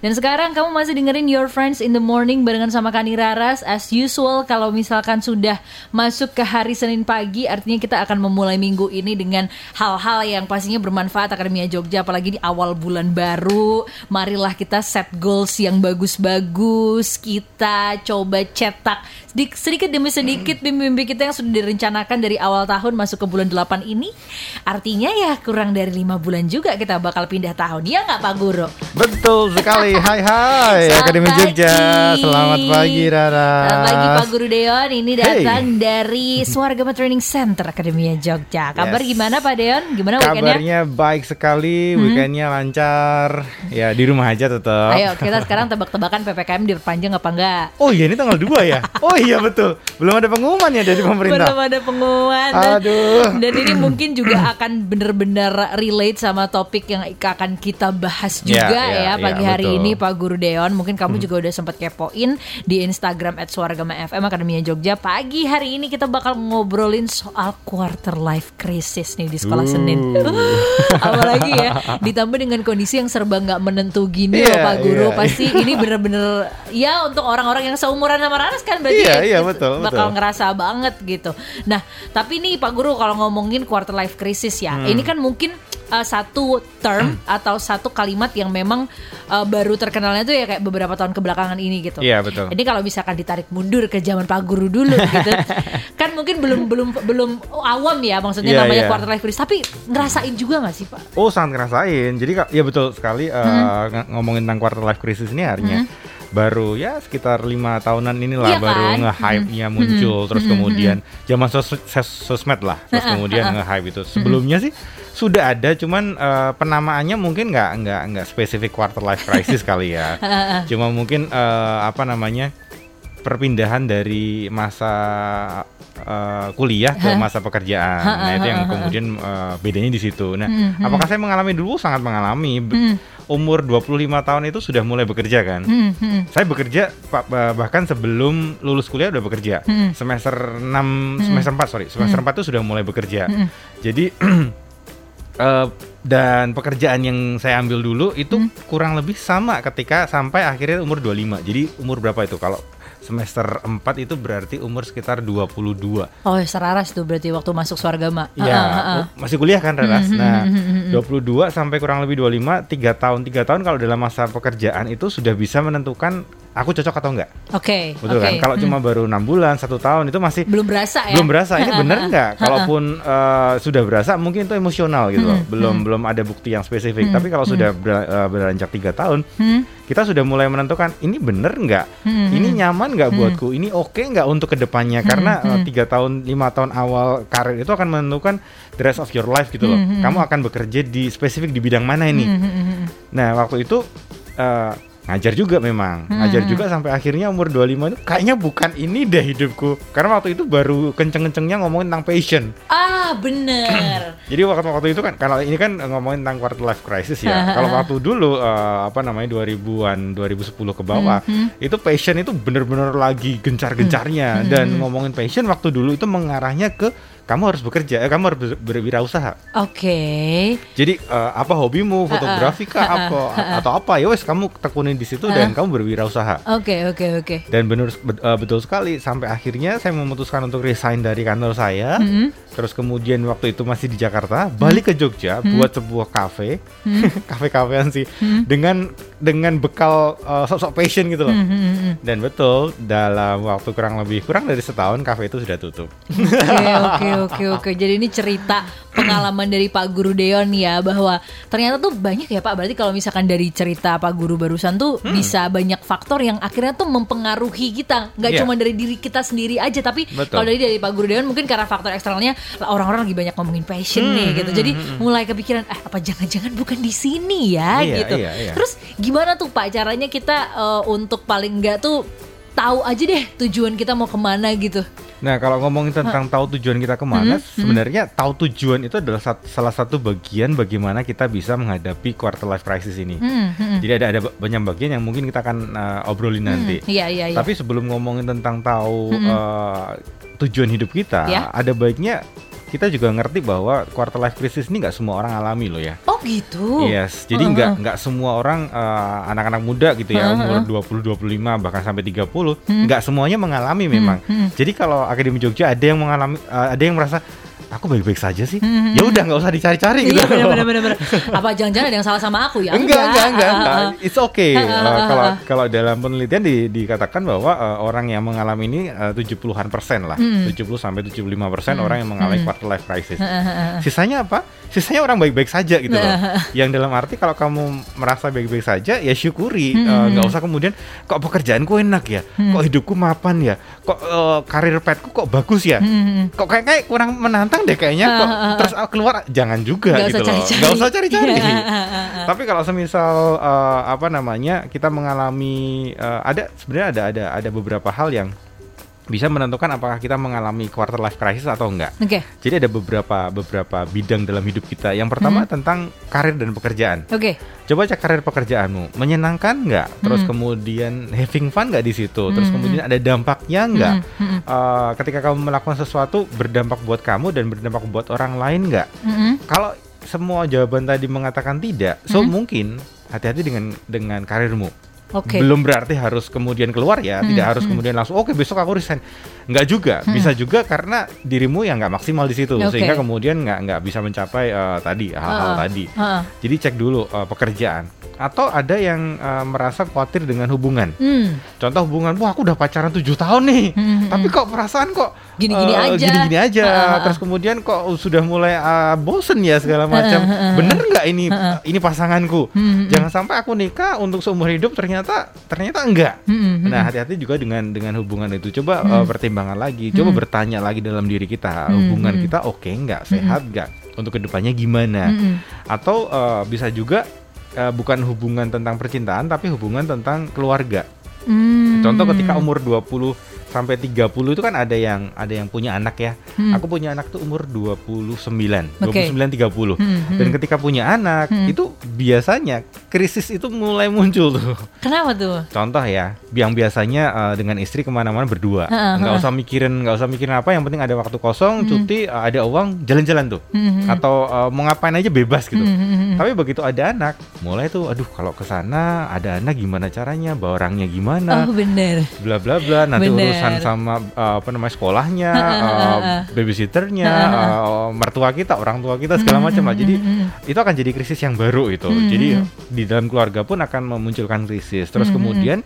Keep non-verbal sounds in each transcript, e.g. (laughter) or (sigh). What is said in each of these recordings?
Dan sekarang kamu masih dengerin Your Friends in the Morning barengan sama Kani Raras as usual kalau misalkan sudah masuk ke hari Senin pagi artinya kita akan memulai minggu ini dengan hal-hal yang pastinya bermanfaat Akademia Jogja apalagi di awal bulan baru. Marilah kita set goals yang bagus-bagus. Kita coba cetak sedikit demi sedikit mimpi-mimpi kita yang sudah direncanakan dari awal tahun masuk ke bulan 8 ini. Artinya ya kurang dari lima bulan juga kita bakal pindah tahun. Ya nggak Pak Guru? Betul sekali. Hai hai Selamat Akademi Jogja. pagi. Selamat pagi Rara. Selamat pagi Pak Guru Deon. Ini datang dari Swargama Training Center Akademia Jogja. Kabar Yes. gimana Pak Deon? Gimana weekendnya? Kabarnya baik sekali, weekendnya lancar. Ya di rumah aja tetap. Ayo kita sekarang tebak-tebakan PPKM diperpanjang apa enggak? Oh iya ini tanggal 2 ya? Oh iya betul. Belum ada pengumuman ya dari pemerintah. Belum ada pengumuman. Dan- Aduh. Dan ini mungkin juga akan benar-benar relate sama topik yang akan kita bahas Ya, juga ya, ya, ya, pagi hari betul. ini Pak Guru Deon. Mungkin kamu juga udah sempat kepoin di Instagram @suaragama_fm Akademia Jogja. Pagi hari ini kita bakal ngobrolin soal quarter life crisis nih di sekolah Uh. Senin. (laughs) Apalagi ya ditambah dengan kondisi yang serba nggak menentu gini loh Iya, Pak Guru. iya. Pasti ini bener-bener ya untuk orang-orang yang seumuran sama Raras kan berarti Iya, ya, iya, betul, bakal betul. ngerasa banget gitu. Nah, tapi nih Pak Guru kalau ngomongin quarter life crisis ya, Hmm. ini kan mungkin uh, satu term atau satu kalimat yang memang uh, baru terkenalnya tuh ya kayak beberapa tahun kebelakangan ini gitu. Iya, betul. Ini kalau misalkan ditarik mundur ke zaman Pak Guru dulu gitu, (laughs) kan mungkin belum belum belum awam ya maksudnya Iya, namanya iya. quarter life crisis. Tapi ngerasain juga nggak sih Pak? Oh sangat ngerasain. Jadi ya betul sekali eh, Hmm. ng- ngomongin tentang quarter life crisis ini harinya baru ya sekitar lima tahunan inilah Iya baru kan? nge-hype-nya muncul. Terus kemudian zaman sos- sos- sosmed lah terus kemudian nge-hype itu. Sebelumnya sih sudah ada cuman eh, penamaannya mungkin nggak nggak nggak spesifik quarter life crisis kali ya. (laughs) Cuma mungkin eh, apa namanya perpindahan dari masa eh, kuliah ke masa pekerjaan. Nah, itu yang kemudian eh, bedanya di situ. Nah, apakah saya mengalami dulu? Sangat mengalami. B- umur 25 tahun itu sudah mulai bekerja kan? Hmm, hmm. Saya bekerja bahkan sebelum lulus kuliah udah bekerja. Semester 6 semester 4 sorry, semester 4 itu sudah mulai bekerja. Jadi (clears throat) eh, dan pekerjaan yang saya ambil dulu itu kurang lebih sama ketika sampai akhirnya umur 25. Jadi umur berapa itu kalau semester 4 itu berarti umur sekitar 22. Oh, seraras tuh berarti waktu masuk Swargama. Ya, Ah, ah, ah. oh, masih kuliah kan Raras. Nah, 22 sampai kurang lebih 25, 3 tahun. 3 tahun kalau dalam masa pekerjaan itu sudah bisa menentukan aku cocok atau enggak. Oke, Betul oke. kan? Kalau Hmm. cuma baru enam bulan, satu tahun itu masih belum berasa ya? belum berasa ini bener (laughs) nggak? Kalaupun eh, sudah berasa mungkin itu emosional gitu loh. Hmm, Belum belum ada bukti yang spesifik. Tapi kalau sudah ber- eh, beranjak tiga tahun, kita sudah mulai menentukan ini bener nggak? Hmm, Ini nyaman nggak buatku? Ini oke nggak untuk ke depannya? Karena eh, tiga tahun lima tahun awal karir itu akan menentukan the rest of your life gitu loh. Hmm, Kamu akan bekerja di spesifik di bidang mana ini? Nah waktu itu eh, ngajar juga memang. Hmm, ngajar juga sampai akhirnya umur 25 itu kayaknya bukan ini deh hidupku. Karena waktu itu baru kenceng-kencengnya ngomongin tentang passion. Ah, bener. (clears throat) jadi waktu waktu itu kan kalau ini kan ngomongin tentang quarter life crisis ya. (laughs) Kalau waktu dulu eh, apa namanya 2000-an 2010 ke bawah Hmm, itu passion itu bener-bener lagi gencar-gencarnya. Dan ngomongin passion waktu dulu itu mengarahnya ke kamu harus bekerja eh, kamu harus ber- berwirausaha. Oke. jadi eh, apa hobimu? Fotografi kah? Apa? Atau apa? Ya wes kamu tekunin di situ dan kamu berwirausaha. Oke, oke, oke. dan benar eh, betul sekali. Sampai akhirnya saya memutuskan untuk resign dari kantor saya. Terus kemudian waktu itu masih di Jakarta balik ke Jogja buat sebuah kafe. (laughs) Kafe kafean sih. Dengan dengan bekal eh, sosok passion gitu loh. Dan betul dalam waktu kurang lebih kurang dari setahun kafe itu sudah tutup. Oke, oke, (laughs) oke, oke. Jadi ini cerita pengalaman dari Pak Guru Deon ya bahwa ternyata tuh banyak ya Pak. Berarti kalau misalkan dari cerita Pak Guru barusan tuh Hmm. bisa banyak faktor yang akhirnya tuh mempengaruhi kita. Nggak Iya. cuma dari diri kita sendiri aja, tapi kalau dari dari Pak Guru Deon mungkin karena faktor eksternalnya orang-orang lagi banyak ngomongin passion Hmm, nih gitu. Jadi mulai kepikiran, eh apa jangan-jangan bukan di sini ya Iya, gitu. iya, iya. Terus gimana tuh Pak caranya kita eh, untuk paling enggak tuh tahu aja deh tujuan kita mau ke mana gitu. Nah, kalau ngomongin tentang tahu tujuan kita ke mana, sebenarnya tahu tujuan itu adalah sat- salah satu bagian bagaimana kita bisa menghadapi quarter life crisis ini. Hmm, hmm. Jadi ada ada ba- banyak bagian yang mungkin kita akan uh, obrolin nanti. Iya, iya, iya. Tapi sebelum ngomongin tentang tahu uh, tujuan hidup kita, Ya. ada baiknya kita juga ngerti bahwa quarter life crisis ini nggak semua orang alami loh ya. Oh gitu. Yes, jadi nggak nggak semua orang uh, anak-anak muda gitu ya Uh-uh. umur 20 25 bahkan sampai 30 nggak semuanya mengalami memang. hmm. Jadi kalau Akademi Jogja ada yang mengalami uh, ada yang merasa aku baik-baik saja sih. Hmm, Ya udah nggak usah dicari-cari gitu. Iya benar benar benar. (laughs) Apa jangan-jangan ada yang salah sama aku ya? enggak, enggak, enggak, enggak. Ah, (laughs) ah, It's okay. Ah, Uh, ah, kalau kalau dalam penelitian di, dikatakan bahwa uh, orang yang mengalami ini uh, 70-an persen lah. Hmm. 70 sampai 75 persen orang yang mengalami quarter life crisis. ah, ah. Sisanya apa? Sisanya orang baik-baik saja gitu loh. Yang dalam arti kalau kamu merasa baik-baik saja ya syukuri. Hmm, Uh, nggak usah kemudian kok pekerjaanku enak ya, kok hidupku mapan ya, kok uh, karir petku kok bagus ya, Hmm, kok kayak kayak kurang menantang deh kayaknya. Kok Ah, ah, ah. terus keluar jangan juga Nggak gitu usah loh. cari-cari. Nggak usah cari-cari. (laughs) Tapi kalau semisal uh, apa namanya kita mengalami uh, ada sebenarnya ada ada ada beberapa hal yang bisa menentukan apakah kita mengalami quarter life crisis atau enggak. Oke. Jadi ada beberapa beberapa bidang dalam hidup kita. Yang pertama tentang karir dan pekerjaan. Oke. Coba cek karir pekerjaanmu, menyenangkan nggak? Terus kemudian having fun nggak di situ? Terus kemudian ada dampaknya nggak? Hmm, Uh, ketika kamu melakukan sesuatu berdampak buat kamu dan berdampak buat orang lain nggak? Mm-mm. Kalau semua jawaban tadi mengatakan tidak, so mungkin hati-hati dengan dengan karirmu. Oke. Belum berarti harus kemudian keluar ya, tidak harus kemudian langsung oke besok aku resign. Nggak juga, bisa juga karena dirimu yang nggak maksimal di situ Oke. sehingga kemudian nggak nggak bisa mencapai eh, tadi hal-hal Ah, tadi. ah. Jadi cek dulu eh, pekerjaan. Atau ada yang eh, merasa khawatir dengan hubungan. Hmm. Contoh hubungan, wah aku udah pacaran tujuh tahun nih, Hmm, tapi kok perasaan kok Gini-gini eh, aja. gini-gini aja. Ah, ah. Terus kemudian kok sudah mulai eh, bosen ya segala macam. Bener nggak ini ini pasanganku? Hmm, Jangan sampai aku nikah untuk seumur hidup ternyata ternyata enggak. Hmm, Nah hati-hati juga dengan dengan hubungan itu. Coba eh, pertimbangan lagi, coba bertanya lagi dalam diri kita hubungan kita oke nggak, sehat nggak, untuk ke depannya gimana? Hmm, Atau eh, bisa juga eh, bukan hubungan tentang percintaan tapi hubungan tentang keluarga. Hmm. Contoh ketika umur 20 sampai 30 itu kan ada yang ada yang punya anak ya. Aku punya anak tuh umur 29, Oke. 29 30. Hmm, Dan ketika punya anak itu biasanya krisis itu mulai muncul tuh. Kenapa tuh? Contoh ya, yang biasanya eh, dengan istri ke mana-mana berdua, nggak usah mikirin, nggak usah mikirin apa, yang penting ada waktu kosong, cuti, eh, ada uang, jalan-jalan tuh, Hmm, atau eh, mau ngapain aja bebas gitu. hmm, hmm, hmm. Tapi begitu ada anak, mulai tuh, aduh kalau ke sana ada anak gimana caranya, bawa orangnya gimana, Oh bener. bla bla bla, nanti Bener. urusan sama eh, apa namanya sekolahnya, heeh. babysitternya, eh, mertua kita, orang tua kita segala macam lah. Jadi itu akan jadi krisis yang baru itu. Jadi di dalam keluarga pun akan memunculkan krisis. Terus kemudian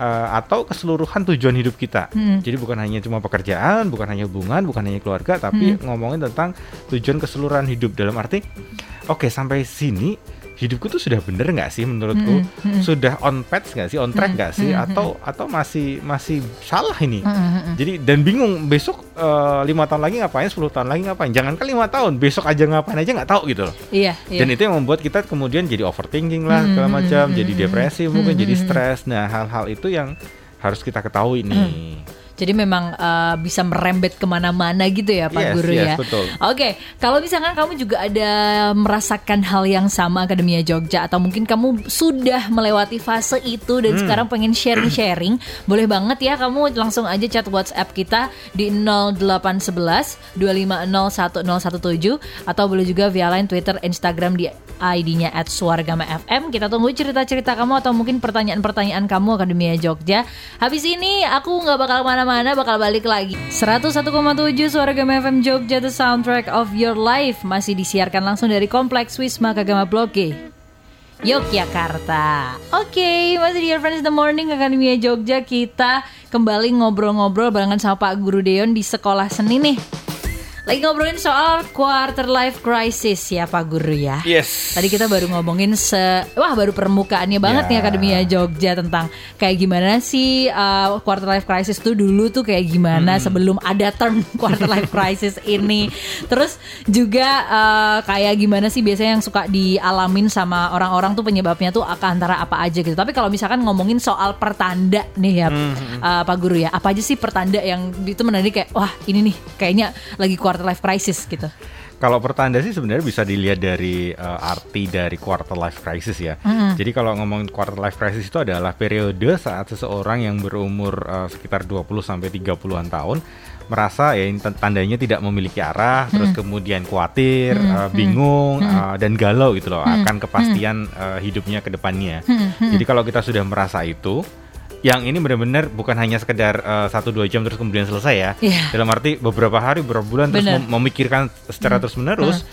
eh, atau keseluruhan tujuan hidup kita. Jadi bukan hanya cuma pekerjaan, bukan hanya hubungan, bukan hanya keluarga, tapi ngomongin tentang tujuan keseluruhan hidup dalam arti oke sampai sini hidupku tuh sudah bener nggak sih menurutku? Sudah on path nggak sih? On track nggak sih? atau atau masih masih salah ini? Jadi dan bingung besok eh, lima tahun lagi ngapain? 10 tahun lagi ngapain? Jangankan lima tahun besok aja ngapain aja nggak tahu gitu loh. Iya. iya. dan itu yang membuat kita kemudian jadi overthinking lah segala macam jadi depresi mungkin jadi stres. Nah hal-hal itu yang harus kita ketahui nih Jadi memang uh, bisa merembet ke mana-mana gitu ya Pak Yes, Guru yes, ya. betul. Oke, kalau misalkan kamu juga ada merasakan hal yang sama Akademia Jogja atau mungkin kamu sudah melewati fase itu dan sekarang pengen sharing-sharing, (clears throat) boleh banget ya kamu langsung aja chat WhatsApp kita di 0811 2501017 atau boleh juga via line Twitter, Instagram di ID-nya @suargama_fm. Kita tunggu cerita-cerita kamu atau mungkin pertanyaan-pertanyaan kamu Akademia Jogja. Habis ini aku nggak bakal mana-mana, bakal balik lagi. 101,7 Suara Gama FM Jogja The Soundtrack of Your Life masih disiarkan langsung dari Kompleks Wisma Kagama Blok G. Yogyakarta. Oke, masih di Your Friends the Morning Akademia Jogja kita kembali ngobrol-ngobrol barengan sama Pak Guru Deon di sekolah seni nih. Lagi ngobrolin soal quarter life crisis ya Pak Guru ya. yes Tadi kita baru ngomongin se wah baru permukaannya banget Ya. nih Akademia Jogja tentang kayak gimana sih uh, quarter life crisis tuh dulu tuh kayak gimana sebelum ada term (laughs) quarter life crisis ini. Terus juga uh, kayak gimana sih biasanya yang suka dialamin sama orang-orang tuh penyebabnya tuh akan antara apa aja gitu. Tapi kalau misalkan ngomongin soal pertanda nih ya uh, Pak Guru ya, apa aja sih pertanda yang itu menandai kayak wah ini nih kayaknya lagi quarter life crisis gitu. Kalau pertanda sih sebenarnya bisa dilihat dari uh, arti dari quarter life crisis ya. Mm-mm. Jadi kalau ngomong quarter life crisis itu adalah periode saat seseorang yang berumur uh, sekitar 20 sampai 30-an tahun merasa ya tandanya tidak memiliki arah, terus kemudian khawatir, Hmm, uh, hmm, bingung hmm. uh, dan galau gitu loh Hmm, akan kepastian uh, hidupnya ke depannya. Hmm, hmm. Jadi kalau kita sudah merasa itu, yang ini benar-benar bukan hanya sekedar uh, satu dua jam terus kemudian selesai ya. Iya. Dalam arti beberapa hari, beberapa bulan terus Benar. mem- memikirkan secara terus menerus.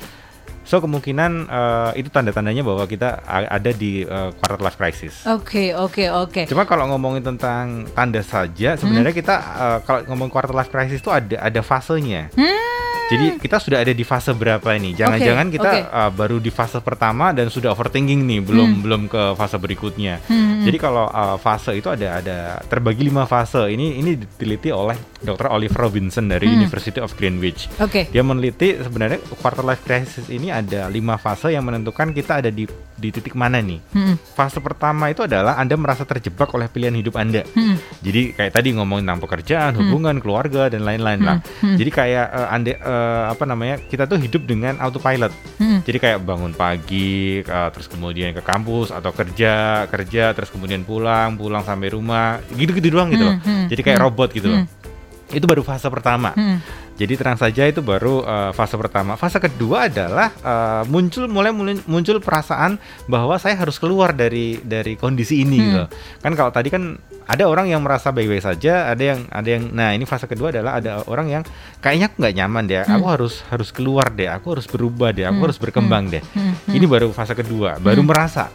So kemungkinan uh, itu tanda-tandanya bahwa kita ada di uh, quarter life crisis. Oke, oke, oke. Cuma kalau ngomongin tentang tanda saja, sebenarnya kita uh, kalau ngomong quarter life crisis itu ada ada fasenya. Hmm. Jadi kita sudah ada di fase berapa ini? Jangan-jangan kita oke. uh, baru di fase pertama dan sudah overthinking nih, belum belum ke fase berikutnya. Hmm. Jadi kalau uh, fase itu ada ada terbagi lima fase. Ini ini diteliti oleh Dr. Oliver Robinson dari Hmm. University of Greenwich. Oke. Dia meneliti sebenarnya quarter life crisis ini ada lima fase yang menentukan kita ada di di titik mana nih. Hmm. Fase pertama itu adalah Anda merasa terjebak oleh pilihan hidup Anda. Hmm. Jadi kayak tadi ngomongin tentang pekerjaan, hubungan, keluarga dan lain-lain lah. Hmm. Jadi kayak eh, anda eh, apa namanya kita tuh hidup dengan autopilot. Hmm. Jadi kayak bangun pagi, eh, terus kemudian ke kampus atau kerja, kerja, terus kemudian pulang, pulang sampai rumah, gitu-gitu doang gitu loh. Hmm, hmm, Jadi kayak hmm, robot gitu loh. Itu baru fase pertama. Hmm. Jadi terang saja itu baru eh, fase pertama. Fase kedua adalah eh, muncul mulai mulai- muncul perasaan bahwa saya harus keluar dari dari kondisi ini Hmm. gitu. Kan kalau tadi kan ada orang yang merasa baik-baik saja, ada yang ada yang nah ini fase kedua adalah ada orang yang kayaknya aku nggak nyaman deh. Aku harus harus keluar deh, aku harus berubah deh, aku Hmm. harus berkembang deh. Hmm. Ini baru fase kedua, baru merasa.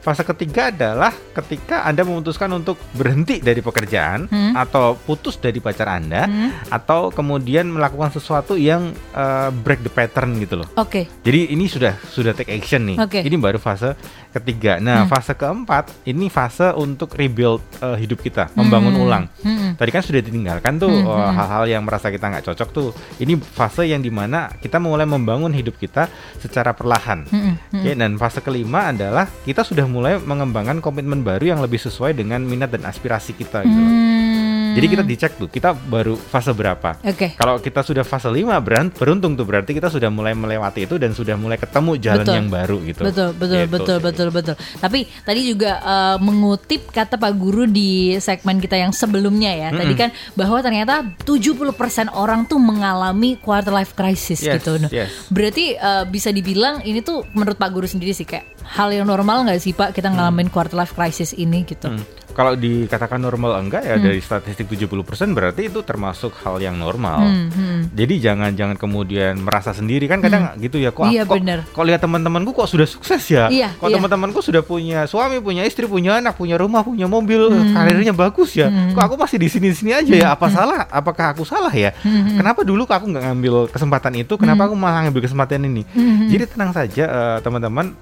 Fase ketiga adalah ketika Anda memutuskan untuk berhenti dari pekerjaan Hmm. atau putus dari pacar Anda Hmm. atau kemudian melakukan sesuatu yang uh, break the pattern gitu loh. Oke. Jadi ini sudah sudah take action nih. Oke. Ini baru fase ketiga. Nah, Hmm. fase keempat ini fase untuk rebuild uh, hidup kita, membangun Hmm. ulang. Hmm. Tadi kan sudah ditinggalkan tuh Hmm, uh, hmm. hal-hal yang merasa kita nggak cocok tuh. Ini fase yang di mana kita mulai membangun hidup kita secara perlahan. Hmm. Hmm. Oke, dan fase kelima adalah kita sudah mulai mengembangkan komitmen baru yang lebih sesuai dengan minat dan aspirasi kita gitu. loh. Hmm. Jadi kita dicek tuh, kita baru fase berapa. Oke. Kalau kita sudah fase 5 beran- beruntung tuh berarti kita sudah mulai melewati itu dan sudah mulai ketemu jalan Betul. yang baru gitu. Betul, betul, Gitu betul, betul, betul. Tapi tadi juga eh, mengutip kata Pak Guru di segmen kita yang sebelumnya ya. Tadi Mm-mm. kan bahwa ternyata 70% orang tuh mengalami quarter life crisis Yes, gitu. Nah, yes. Berarti eh, bisa dibilang ini tuh menurut Pak Guru sendiri sih kayak hal yang normal nggak sih Pak kita ngalamin quarter life crisis ini gitu. Hmm. Kalau dikatakan normal enggak ya Hmm. dari statistik 70% berarti itu termasuk hal yang normal. Hmm, hmm. Jadi jangan jangan kemudian merasa sendiri kan kadang gitu ya kok Iya, kok, bener. kok lihat teman-temanku kok sudah sukses ya. Iya, kok iya. teman-temanku sudah punya suami, punya istri, punya anak, punya rumah, punya mobil, Hmm. karirnya bagus ya. Hmm. Kok aku masih di sini-sini aja ya? Apa salah? Apakah aku salah ya? Hmm. Kenapa dulu aku nggak ngambil kesempatan itu? Kenapa aku malah ngambil kesempatan ini? Hmm. Jadi tenang saja eh, teman-teman,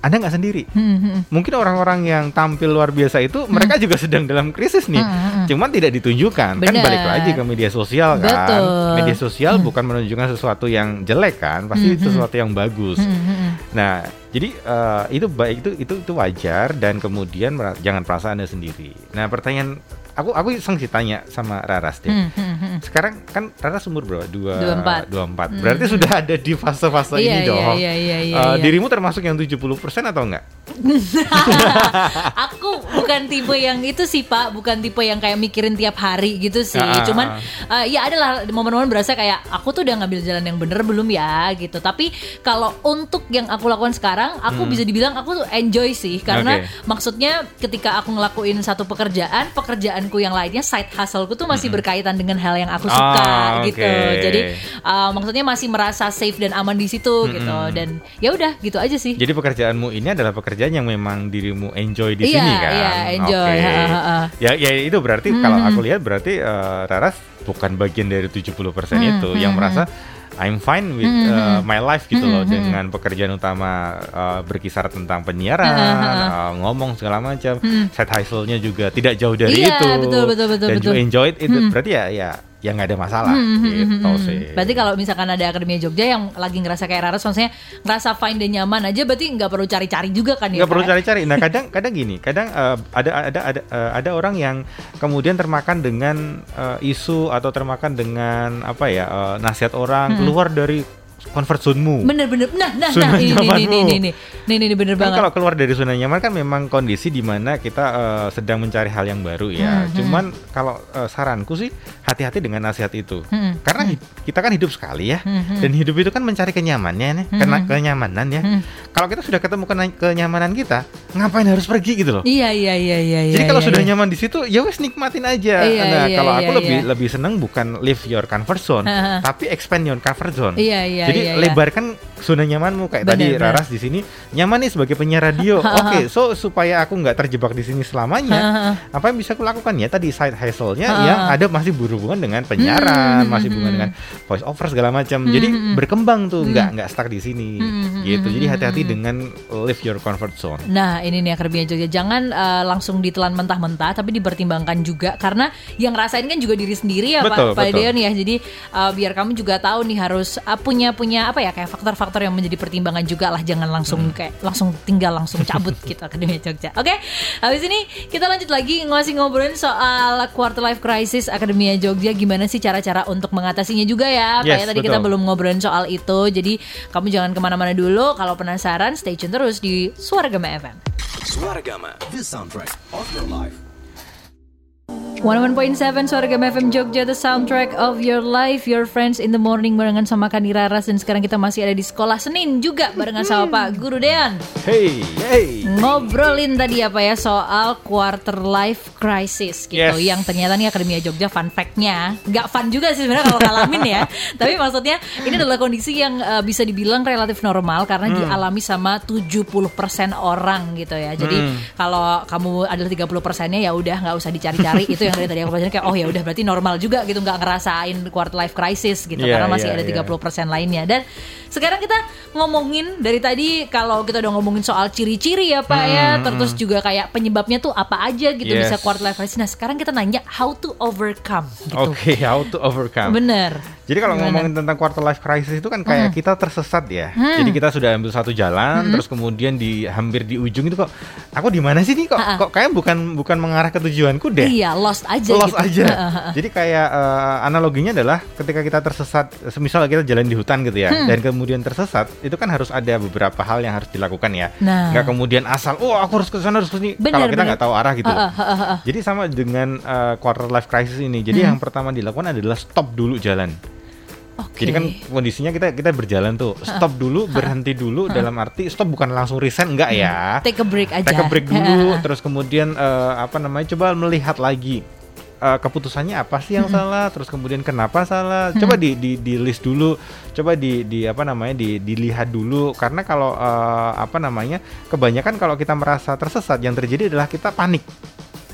Anda nggak sendiri. Hmm, hmm. Mungkin orang-orang yang tampil luar biasa itu mereka juga sedang dalam krisis nih. Hmm, hmm. Cuman tidak ditunjukkan. Kan Benar. balik lagi ke media sosial kan. Betul. Media sosial bukan menunjukkan sesuatu yang jelek kan, pasti Hmm, hmm. sesuatu yang bagus. Hmm, hmm. Nah, jadi eh, itu baik itu itu itu wajar dan kemudian jangan perasaan Anda sendiri. Nah, pertanyaan aku aku iseng sih tanya sama Raras deh. Hmm, hmm, hmm. Sekarang kan Raras umur berapa? Dua, 24. 24. Hmm. Berarti sudah ada di fase-fase Iya, ini iya, dong. iya, iya, iya, Eh, iya. Dirimu termasuk yang 70% atau enggak? (laughs) aku bukan tipe yang itu sih Pak, bukan tipe yang kayak mikirin tiap hari gitu sih. Ah, ah, Cuman eh, ya adalah momen-momen berasa kayak aku tuh udah ngambil jalan yang bener belum ya gitu. Tapi kalau untuk yang aku lakukan sekarang, aku bisa dibilang aku tuh enjoy sih karena Hmm. Oke. maksudnya ketika aku ngelakuin satu pekerjaan, pekerjaanku yang lainnya side hustleku tuh masih berkaitan dengan hal yang aku suka Ah, gitu. Jadi eh, maksudnya masih merasa safe dan aman di situ gitu. Dan ya udah gitu aja sih. Jadi pekerjaanmu ini adalah pekerjaan yang memang dirimu enjoy di Iya, sini kan? iya, enjoy. Oke. Ha, ha, ha. Ya, ya itu berarti kalau aku lihat berarti eh, Raras bukan bagian dari 70% Hmm, itu hmm, yang merasa I'm fine with Hmm, uh, my life gitu loh Hmm, hmm. dengan pekerjaan utama uh, berkisar tentang penyiaran, ha, ha. uh, ngomong segala macam, Hmm. side hustle-nya juga tidak jauh dari Iya, itu. betul, betul, betul, dan betul. you enjoy it, itu Hmm. berarti ya ya ya nggak ada masalah Hmm, hmm, hmm, gitu hmm. sih. Berarti kalau misalkan ada Akademia Jogja yang lagi ngerasa kayak Raras maksudnya ngerasa fine dan nyaman aja berarti nggak perlu cari-cari juga kan ya nggak perlu cari-cari. Nah kadang (laughs) kadang gini, kadang eh, ada ada ada eh, ada orang yang kemudian termakan dengan eh, isu atau termakan dengan apa ya eh, nasihat orang Hmm. keluar dari comfort zone-mu. Bener-bener. Nah, nah, Zona nah, ini, ini, ini, ini, ini, ini, ini, bener Kan banget. kalau keluar dari zona nyaman kan memang kondisi di mana kita eh, sedang mencari hal yang baru ya. Hmm, hmm. Cuman kalau eh, saranku sih hati-hati dengan nasihat itu. Hmm, Karena hi- kita kan hidup sekali ya. hmm, hmm. Dan hidup itu kan mencari kenyamanannya nih, Hmm, kena hmm. kenyamanan ya. Hmm. Kalau kita sudah ketemu kenyamanan kita, ngapain harus pergi gitu loh. Iya, iya, iya, iya. Jadi iya, kalau iya, sudah iya. nyaman di situ, ya wes nikmatin aja. Iya, nah, iya, kalau iya, aku lebih iya. lebih seneng bukan leave your comfort zone, tapi expand your comfort zone. Iya, iya, Jadi iya, iya. lebarkan zona nyamanmu kayak Benar, tadi benar. Raras di sini nyaman nih sebagai penyiar radio. (laughs) Oke, so supaya aku nggak terjebak di sini selamanya, (laughs) apa yang bisa aku lakukan ya tadi side hustle-nya yang (laughs) ada masih berhubungan dengan penyiaran, Hmm, masih hmm, berhubungan hmm. dengan voice over segala macam. Hmm, Jadi hmm, berkembang tuh, Hmm. nggak nggak stuck di sini. Gitu. Jadi hati-hati hmm. dengan live your comfort zone. Nah ini nih Akademia Jogja Jangan eh, langsung ditelan mentah-mentah Tapi dipertimbangkan juga Karena yang ngerasain kan juga diri sendiri ya Betul, Pak, Pak. Deon ya Jadi eh, biar kamu juga tahu nih Harus eh, punya punya apa ya Kayak faktor-faktor yang menjadi pertimbangan juga lah. Jangan langsung Hmm. kayak Langsung tinggal langsung cabut (laughs) gitu Akademia Jogja. Oke Habis ini kita lanjut lagi Ngasih ngobrolin soal Quarter Life Crisis Akademia Jogja. Gimana sih cara-cara untuk mengatasinya juga ya? Pak Yes, ya Tadi kita betul. belum ngobrolin soal itu. Jadi kamu jangan ke mana-mana dulu. Kalau penasaran stay tune terus di Suara Gema FM Swaragama, the soundtrack of your life. 101.7 Suara Gema FM Jogja The soundtrack of your life Your friends in the morning Barengan sama Kani Raras Dan sekarang kita masih ada di sekolah Senin Juga barengan sama Pak Guru Dean Hey, hey. Ngobrolin tadi apa ya Soal quarter life crisis gitu Yes. Yang ternyata nih Akademia Jogja fun fact-nya Gak fun juga sih sebenarnya kalau ngalamin ya (laughs) Tapi maksudnya ini adalah kondisi yang eh, bisa dibilang relatif normal Karena Hmm. dialami sama 70% orang gitu ya Jadi Hmm. kalau kamu adalah 30 persennya ya udah nggak usah dicari-cari itu yang dari tadi aku bacain kayak oh ya udah berarti normal juga gitu nggak ngerasain quarter life crisis gitu Iya, karena masih iya, ada iya. 30 persen lainnya dan sekarang kita ngomongin dari tadi kalau kita udah ngomongin soal ciri-ciri ya pak ya terus juga kayak penyebabnya tuh apa aja gitu Hmm, Yes. bisa quarter life crisis nah sekarang kita nanya how to overcome gitu Oke, how to overcome. bener Jadi kalau Gimana? ngomongin tentang quarter life crisis itu kan kayak kita tersesat ya. Jadi kita sudah ambil satu jalan, terus kemudian di hampir di ujung itu kok, aku di mana sih nih kok? Ha-ha. Kok kayak bukan bukan mengarah ke tujuanku deh. iya lost aja Lost gitu aja. Heeh. Jadi kayak eh, analoginya adalah ketika kita tersesat, semisal kita jalan di hutan gitu ya, Hmm. dan kemudian tersesat, itu kan harus ada beberapa hal yang harus dilakukan ya. Nah. Nggak kemudian asal, oh aku harus ke sana harus ke sini. Kalau kita nggak tahu arah gitu. Jadi sama dengan eh, quarter life crisis ini. Jadi Hmm. yang pertama dilakukan adalah stop dulu jalan. Oke. Jadi kan kondisinya kita kita berjalan tuh, stop dulu, berhenti dulu dalam arti stop bukan langsung resign enggak ya. take a break aja. Take a break dulu, terus kemudian eh, apa namanya coba melihat lagi eh, keputusannya apa sih yang salah, terus kemudian kenapa salah, coba di, di di list dulu, coba di di apa namanya di dilihat dulu. Karena kalau eh, apa namanya kebanyakan kalau kita merasa tersesat yang terjadi adalah kita panik.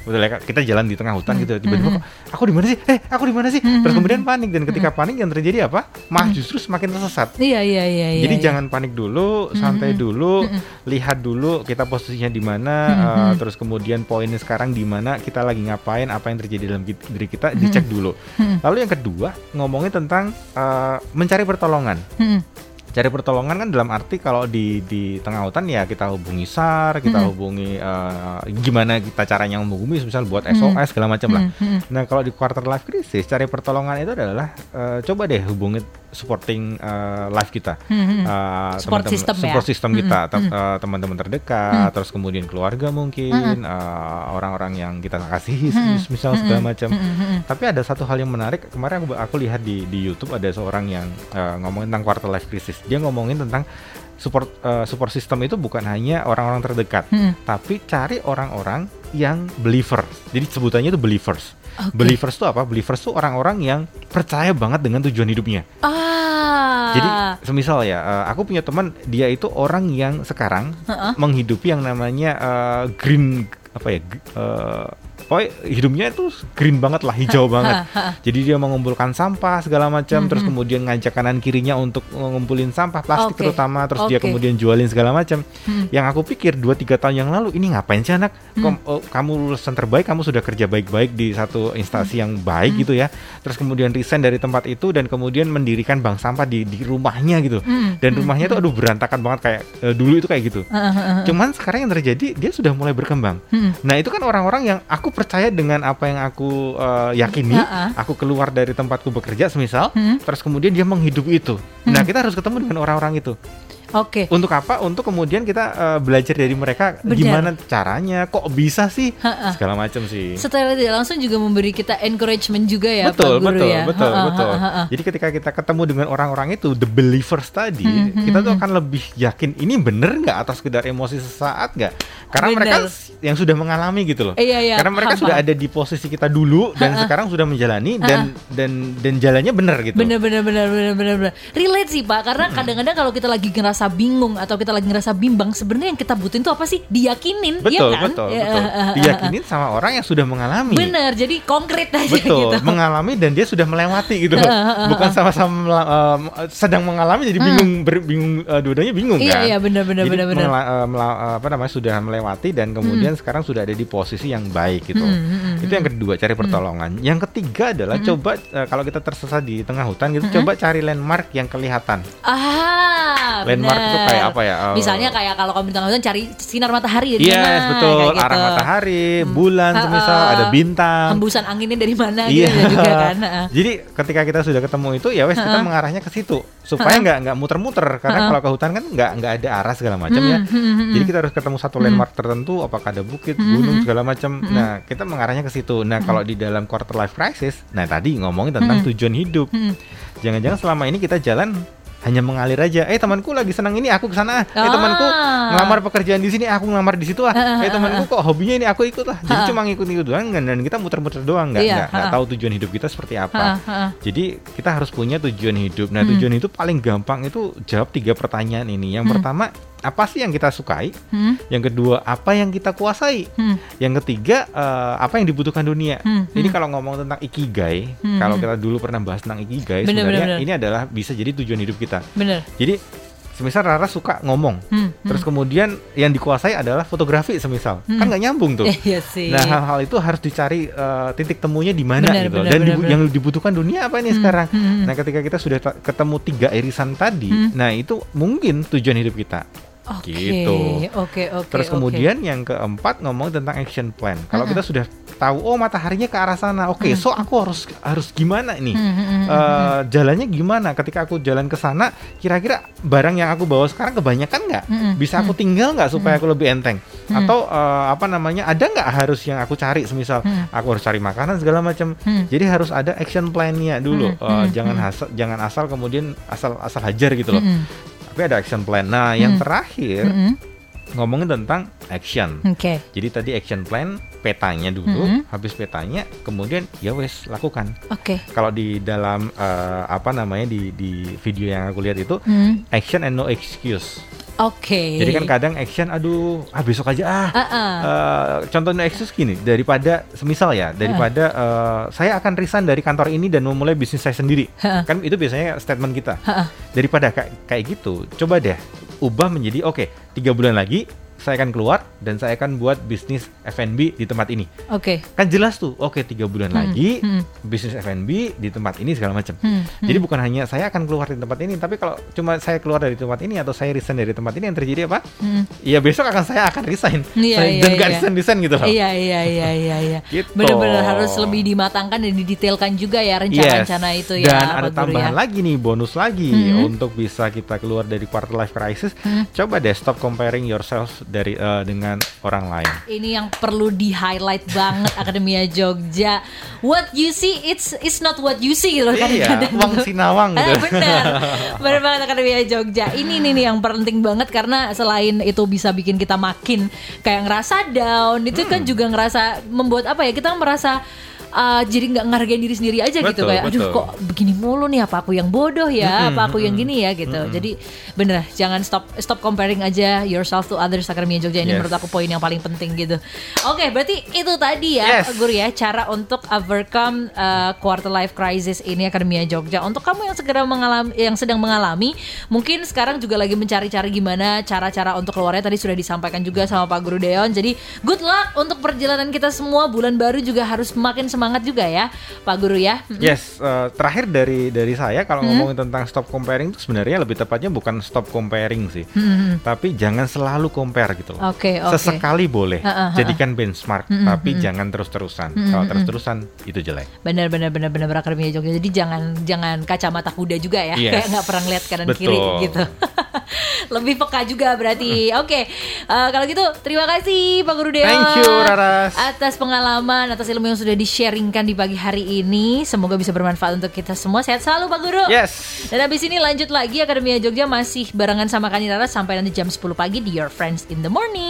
Betul ya kita jalan di tengah hutan gitu tiba-tiba kok, aku di mana sih? Eh, aku di mana sih? Terus kemudian panik dan ketika panik yang terjadi apa? Malah justru semakin tersesat. iya iya iya iya Jadi iya. jangan panik dulu, santai dulu, lihat dulu kita posisinya di mana, eh, terus kemudian poinnya sekarang di mana, kita lagi ngapain, apa yang terjadi dalam diri kita, dicek dulu. Lalu yang kedua ngomongin tentang eh, mencari pertolongan. Hmm. Cari pertolongan kan dalam arti kalau di di tengah hutan ya kita hubungi SAR, kita hubungi eh, gimana kita caranya menghubungi, misal buat SOS segala macam lah. Hmm, hmm. Nah kalau di quarter life crisis cari pertolongan itu adalah eh, coba deh hubungi supporting eh, life kita, Hmm, hmm. Eh, Support teman-teman- system ya? support system kita, Hmm, te- hmm. eh, teman-teman terdekat, terus kemudian keluarga mungkin, orang-orang yang kita kasihi, misal segala macam. Hmm, hmm, hmm. Tapi ada satu hal yang menarik kemarin aku, aku lihat di di YouTube ada seorang yang eh, ngomongin tentang quarter life crisis. Dia ngomongin tentang support eh, support system itu bukan hanya orang-orang terdekat, Hmm. tapi cari orang-orang yang believer. Jadi sebutannya itu believers. Oke. Believers itu apa? Believers itu orang-orang yang percaya banget dengan tujuan hidupnya. Ah. Jadi semisal ya, eh, aku punya teman dia itu orang yang sekarang Heeh. menghidupi yang namanya eh, green apa ya? g- pokoknya hidupnya itu green banget lah, hijau (laughs) banget. Jadi dia mengumpulkan sampah segala macam, terus kemudian ngajak kanan kirinya untuk ngumpulin sampah plastik Oke. terutama, terus dia Oke. kemudian jualin segala macam. Hmm. Yang aku pikir 2-3 tahun yang lalu ini ngapain sih anak? Kom- oh, kamu lulusan terbaik, kamu sudah kerja baik-baik di satu instansi yang baik gitu ya. Terus kemudian resign dari tempat itu dan kemudian mendirikan bank sampah di di rumahnya gitu. Hmm. Dan rumahnya itu aduh berantakan banget kayak eh, dulu itu kayak gitu. Cuman sekarang yang terjadi dia sudah mulai berkembang. Hmm. Nah itu kan orang-orang yang aku percaya dengan apa yang aku eh, yakini, Ha-ha. aku keluar dari tempatku bekerja semisal, Hmm. terus kemudian dia menghidupi itu. Nah, kita harus ketemu dengan orang-orang itu. Oke. Untuk apa? Untuk kemudian kita eh, belajar dari mereka Benar. gimana caranya, kok bisa sih, Ha-ha. segala macam sih. Setelah tidak langsung juga memberi kita encouragement juga ya betul, Pak Guru betul, ya. betul, Ha-ha, betul. ha-ha. Jadi ketika kita ketemu dengan orang-orang itu, the believers tadi, Hmm, kita tuh akan lebih yakin ini bener nggak atau sekedar emosi sesaat nggak? Karena Bener. mereka yang sudah mengalami gitu loh. Iya, iya, Karena mereka paham, sudah ada di posisi kita dulu dan sekarang sudah menjalani dan dan dan jalannya bener gitu. Bener bener bener bener bener bener. Relate sih Pak, karena kadang-kadang kalau kita lagi ngerasa bingung atau kita lagi ngerasa bimbang, sebenarnya yang kita butuhin tuh apa sih? Diyakinin, Betul, ya kan? betul, Ya, betul. ah, ah, ah, Diyakinin sama orang yang sudah mengalami. Bener, jadi konkret aja Betul, gitu. mengalami dan dia sudah melewati gitu. Bukan sama-sama em, sedang mengalami jadi bingung ber- bingung eh, dua-duanya bingung Iya, kan. iya, benar, benar, Jadi benar, benar. mela- eh, mela- eh, apa namanya sudah melewati dan kemudian sekarang sudah ada di posisi yang baik gitu. Hmm, Itu yang kedua cari pertolongan. Yang ketiga adalah coba eh, kalau kita tersesat di tengah hutan gitu coba cari landmark yang kelihatan. Ah, Landmark itu bener. kayak apa ya? Eh, Misalnya kayak kalau kamu tengah hutan cari sinar matahari ya di Yes, mana, betul. kayak gitu. Arah matahari, bulan, Ah, semisal ah, ada bintang. Hembusan anginnya dari mana Iya gitu juga kan. (laughs) Jadi ketika kita sudah ketemu itu ya wes kita mengarahnya ke situ supaya nggak nggak muter-muter karena kalau ke hutan kan nggak nggak ada arah segala macam ya. Hmm, Jadi kita harus ketemu satu landmark tertentu apakah ada bukit, gunung segala macam. Nah kita mengarahnya ke situ. Nah kalau di dalam quarter life crisis, nah tadi ngomongin tentang tujuan hidup. Jangan-jangan selama ini kita jalan hanya mengalir aja. Eh temanku lagi senang ini, aku ke sana. Eh temanku Ah. ngelamar pekerjaan di sini, aku ngelamar di situ ah. Eh temanku kok hobinya ini, aku ikut lah. Jadi Ah. cuma ngikut-ngikut doang dan kita muter-muter doang, nggak Iya, nggak nggak ah. tahu tujuan hidup kita seperti Ah, apa. ah. Jadi kita harus punya tujuan hidup. Nah tujuan hidup paling gampang itu jawab tiga pertanyaan ini. Yang pertama apa sih yang kita sukai? Hmm. Yang kedua apa yang kita kuasai? Hmm. Yang ketiga eh, apa yang dibutuhkan dunia? Hmm, Ini kalau ngomong tentang ikigai, Hmm, kalau hmm. kita dulu pernah bahas tentang ikigai, Bener, sebenarnya bener, bener. ini adalah bisa jadi tujuan hidup kita. Bener. Jadi semisal Rara suka ngomong, Hmm, terus kemudian yang dikuasai adalah fotografi semisal, kan nggak nyambung tuh. (laughs) Iya sih. Nah hal-hal itu harus dicari eh, titik temunya di mana gitu. benar, Dan benar, dibu- benar. yang dibutuhkan dunia apa ini sekarang? hmm. Nah ketika kita sudah ketemu tiga irisan tadi, nah itu mungkin tujuan hidup kita. Oke, Gitu. Oke, oke. Terus oke. kemudian yang keempat ngomong tentang action plan. Kalau kita sudah tahu oh mataharinya ke arah sana, oke, so aku harus harus gimana nih? Hmm, hmm, Eh, jalannya gimana? Ketika aku jalan ke sana, kira-kira barang yang aku bawa sekarang kebanyakan nggak? Hmm, Bisa aku tinggal nggak supaya aku lebih enteng? Atau eh, apa namanya? Ada nggak harus yang aku cari? Semisal Hmm. aku harus cari makanan segala macam. Hmm. Jadi harus ada action plan-nya dulu. Eh, hmm, jangan asal jangan asal kemudian asal asal hajar gitu loh. Hmm, Tapi ada action plan. Nah, yang Hmm. terakhir hmm, ngomongin tentang action. Oke. Jadi tadi action plan petanya dulu, Mhm. habis petanya kemudian ya wes lakukan. Oke. Kalau di dalam eh, apa namanya di di video yang aku lihat itu Hmm, action and no excuse. Oke. Jadi kan kadang action aduh ah besok aja ah. Ah, ah. Eh, contoh no excuse gini, daripada semisal ya, daripada eh, saya akan resign dari kantor ini dan memulai bisnis saya sendiri. Ha-ha. Kan itu biasanya statement kita. Ha-ha. Daripada kayak kayak gitu, coba deh ubah menjadi oke, tiga bulan lagi saya akan keluar dan saya akan buat bisnis F&B di tempat ini. Oke. Kan jelas tuh, oke tiga bulan lagi hmm. bisnis F&B di tempat ini segala macam. Hmm, Jadi bukan hanya saya akan keluar dari tempat ini, tapi kalau cuma saya keluar dari tempat ini atau saya resign dari tempat ini yang terjadi apa? Hmm. Ya besok akan saya akan resign. Iya, saya, iya, dan iya. resign resign gitu loh. Iya iya iya iya iya. (laughs) Gitu. Benar-benar harus lebih dimatangkan dan didetailkan juga ya rencana-rencana Yes. itu ya. Dan ada tambahan ya. lagi nih, bonus lagi Mhm. untuk bisa kita keluar dari quarter life crisis. Hmm. Coba deh stop comparing yourself dari eh, dengan orang lain. Ini yang perlu di highlight banget Akademia Jogja. What you see it's it's not what you see gitu loh Iya, kadang-kadang. uang tuh. sinawang gitu. (laughs) bener bener banget Akademia Jogja ini nih, nih yang penting banget karena selain itu bisa bikin kita makin kayak ngerasa down itu Hmm. kan juga ngerasa membuat apa ya kita merasa uh, jadi nggak ngehargain diri sendiri aja gitu Betul, kayak aduh betul. kok begini mulu nih apa aku yang bodoh ya apa aku yang gini ya gitu jadi bener jangan stop stop comparing aja yourself to others Akademia Jogja ini Yes. menurut aku poin yang paling penting gitu oke berarti itu tadi ya Yes. Guru ya cara untuk overcome uh, quarter life crisis ini Akademia Jogja. Untuk kamu yang segera mengalami yang sedang mengalami, mungkin sekarang juga lagi mencari-cari gimana cara-cara untuk keluarnya tadi sudah disampaikan juga sama Pak Guru Deon. Jadi good luck untuk perjalanan kita semua. Bulan baru juga harus makin semangat semangat juga ya, Pak Guru ya. Yes, eh, terakhir dari dari saya kalau Hmm. ngomongin tentang stop comparing itu sebenarnya lebih tepatnya bukan stop comparing sih, Hmm. tapi jangan selalu compare gitu loh. Oke, oke. Sesekali boleh, Ha, ha, ha. jadikan benchmark, Hmm, tapi jangan terus-terusan. Kalau terus-terusan itu jelek. Benar benar benar benar Akademi Jogja. Jadi jangan jangan kacamata kuda juga ya. Yes. Kayak nggak pernah lihat kanan Betul. kiri gitu. (laughs) Lebih peka juga berarti. Oke. eh, kalau gitu terima kasih Pak Guru Dewa. Thank you, Raras. Atas pengalaman, atas ilmu yang sudah di-sharingkan di pagi hari ini. Semoga bisa bermanfaat untuk kita semua. Sehat selalu Pak Guru. Yes. Dan habis ini lanjut lagi Akademia Jogja masih barengan sama Rara sampai nanti jam 10 pagi di Your Friends in the Morning.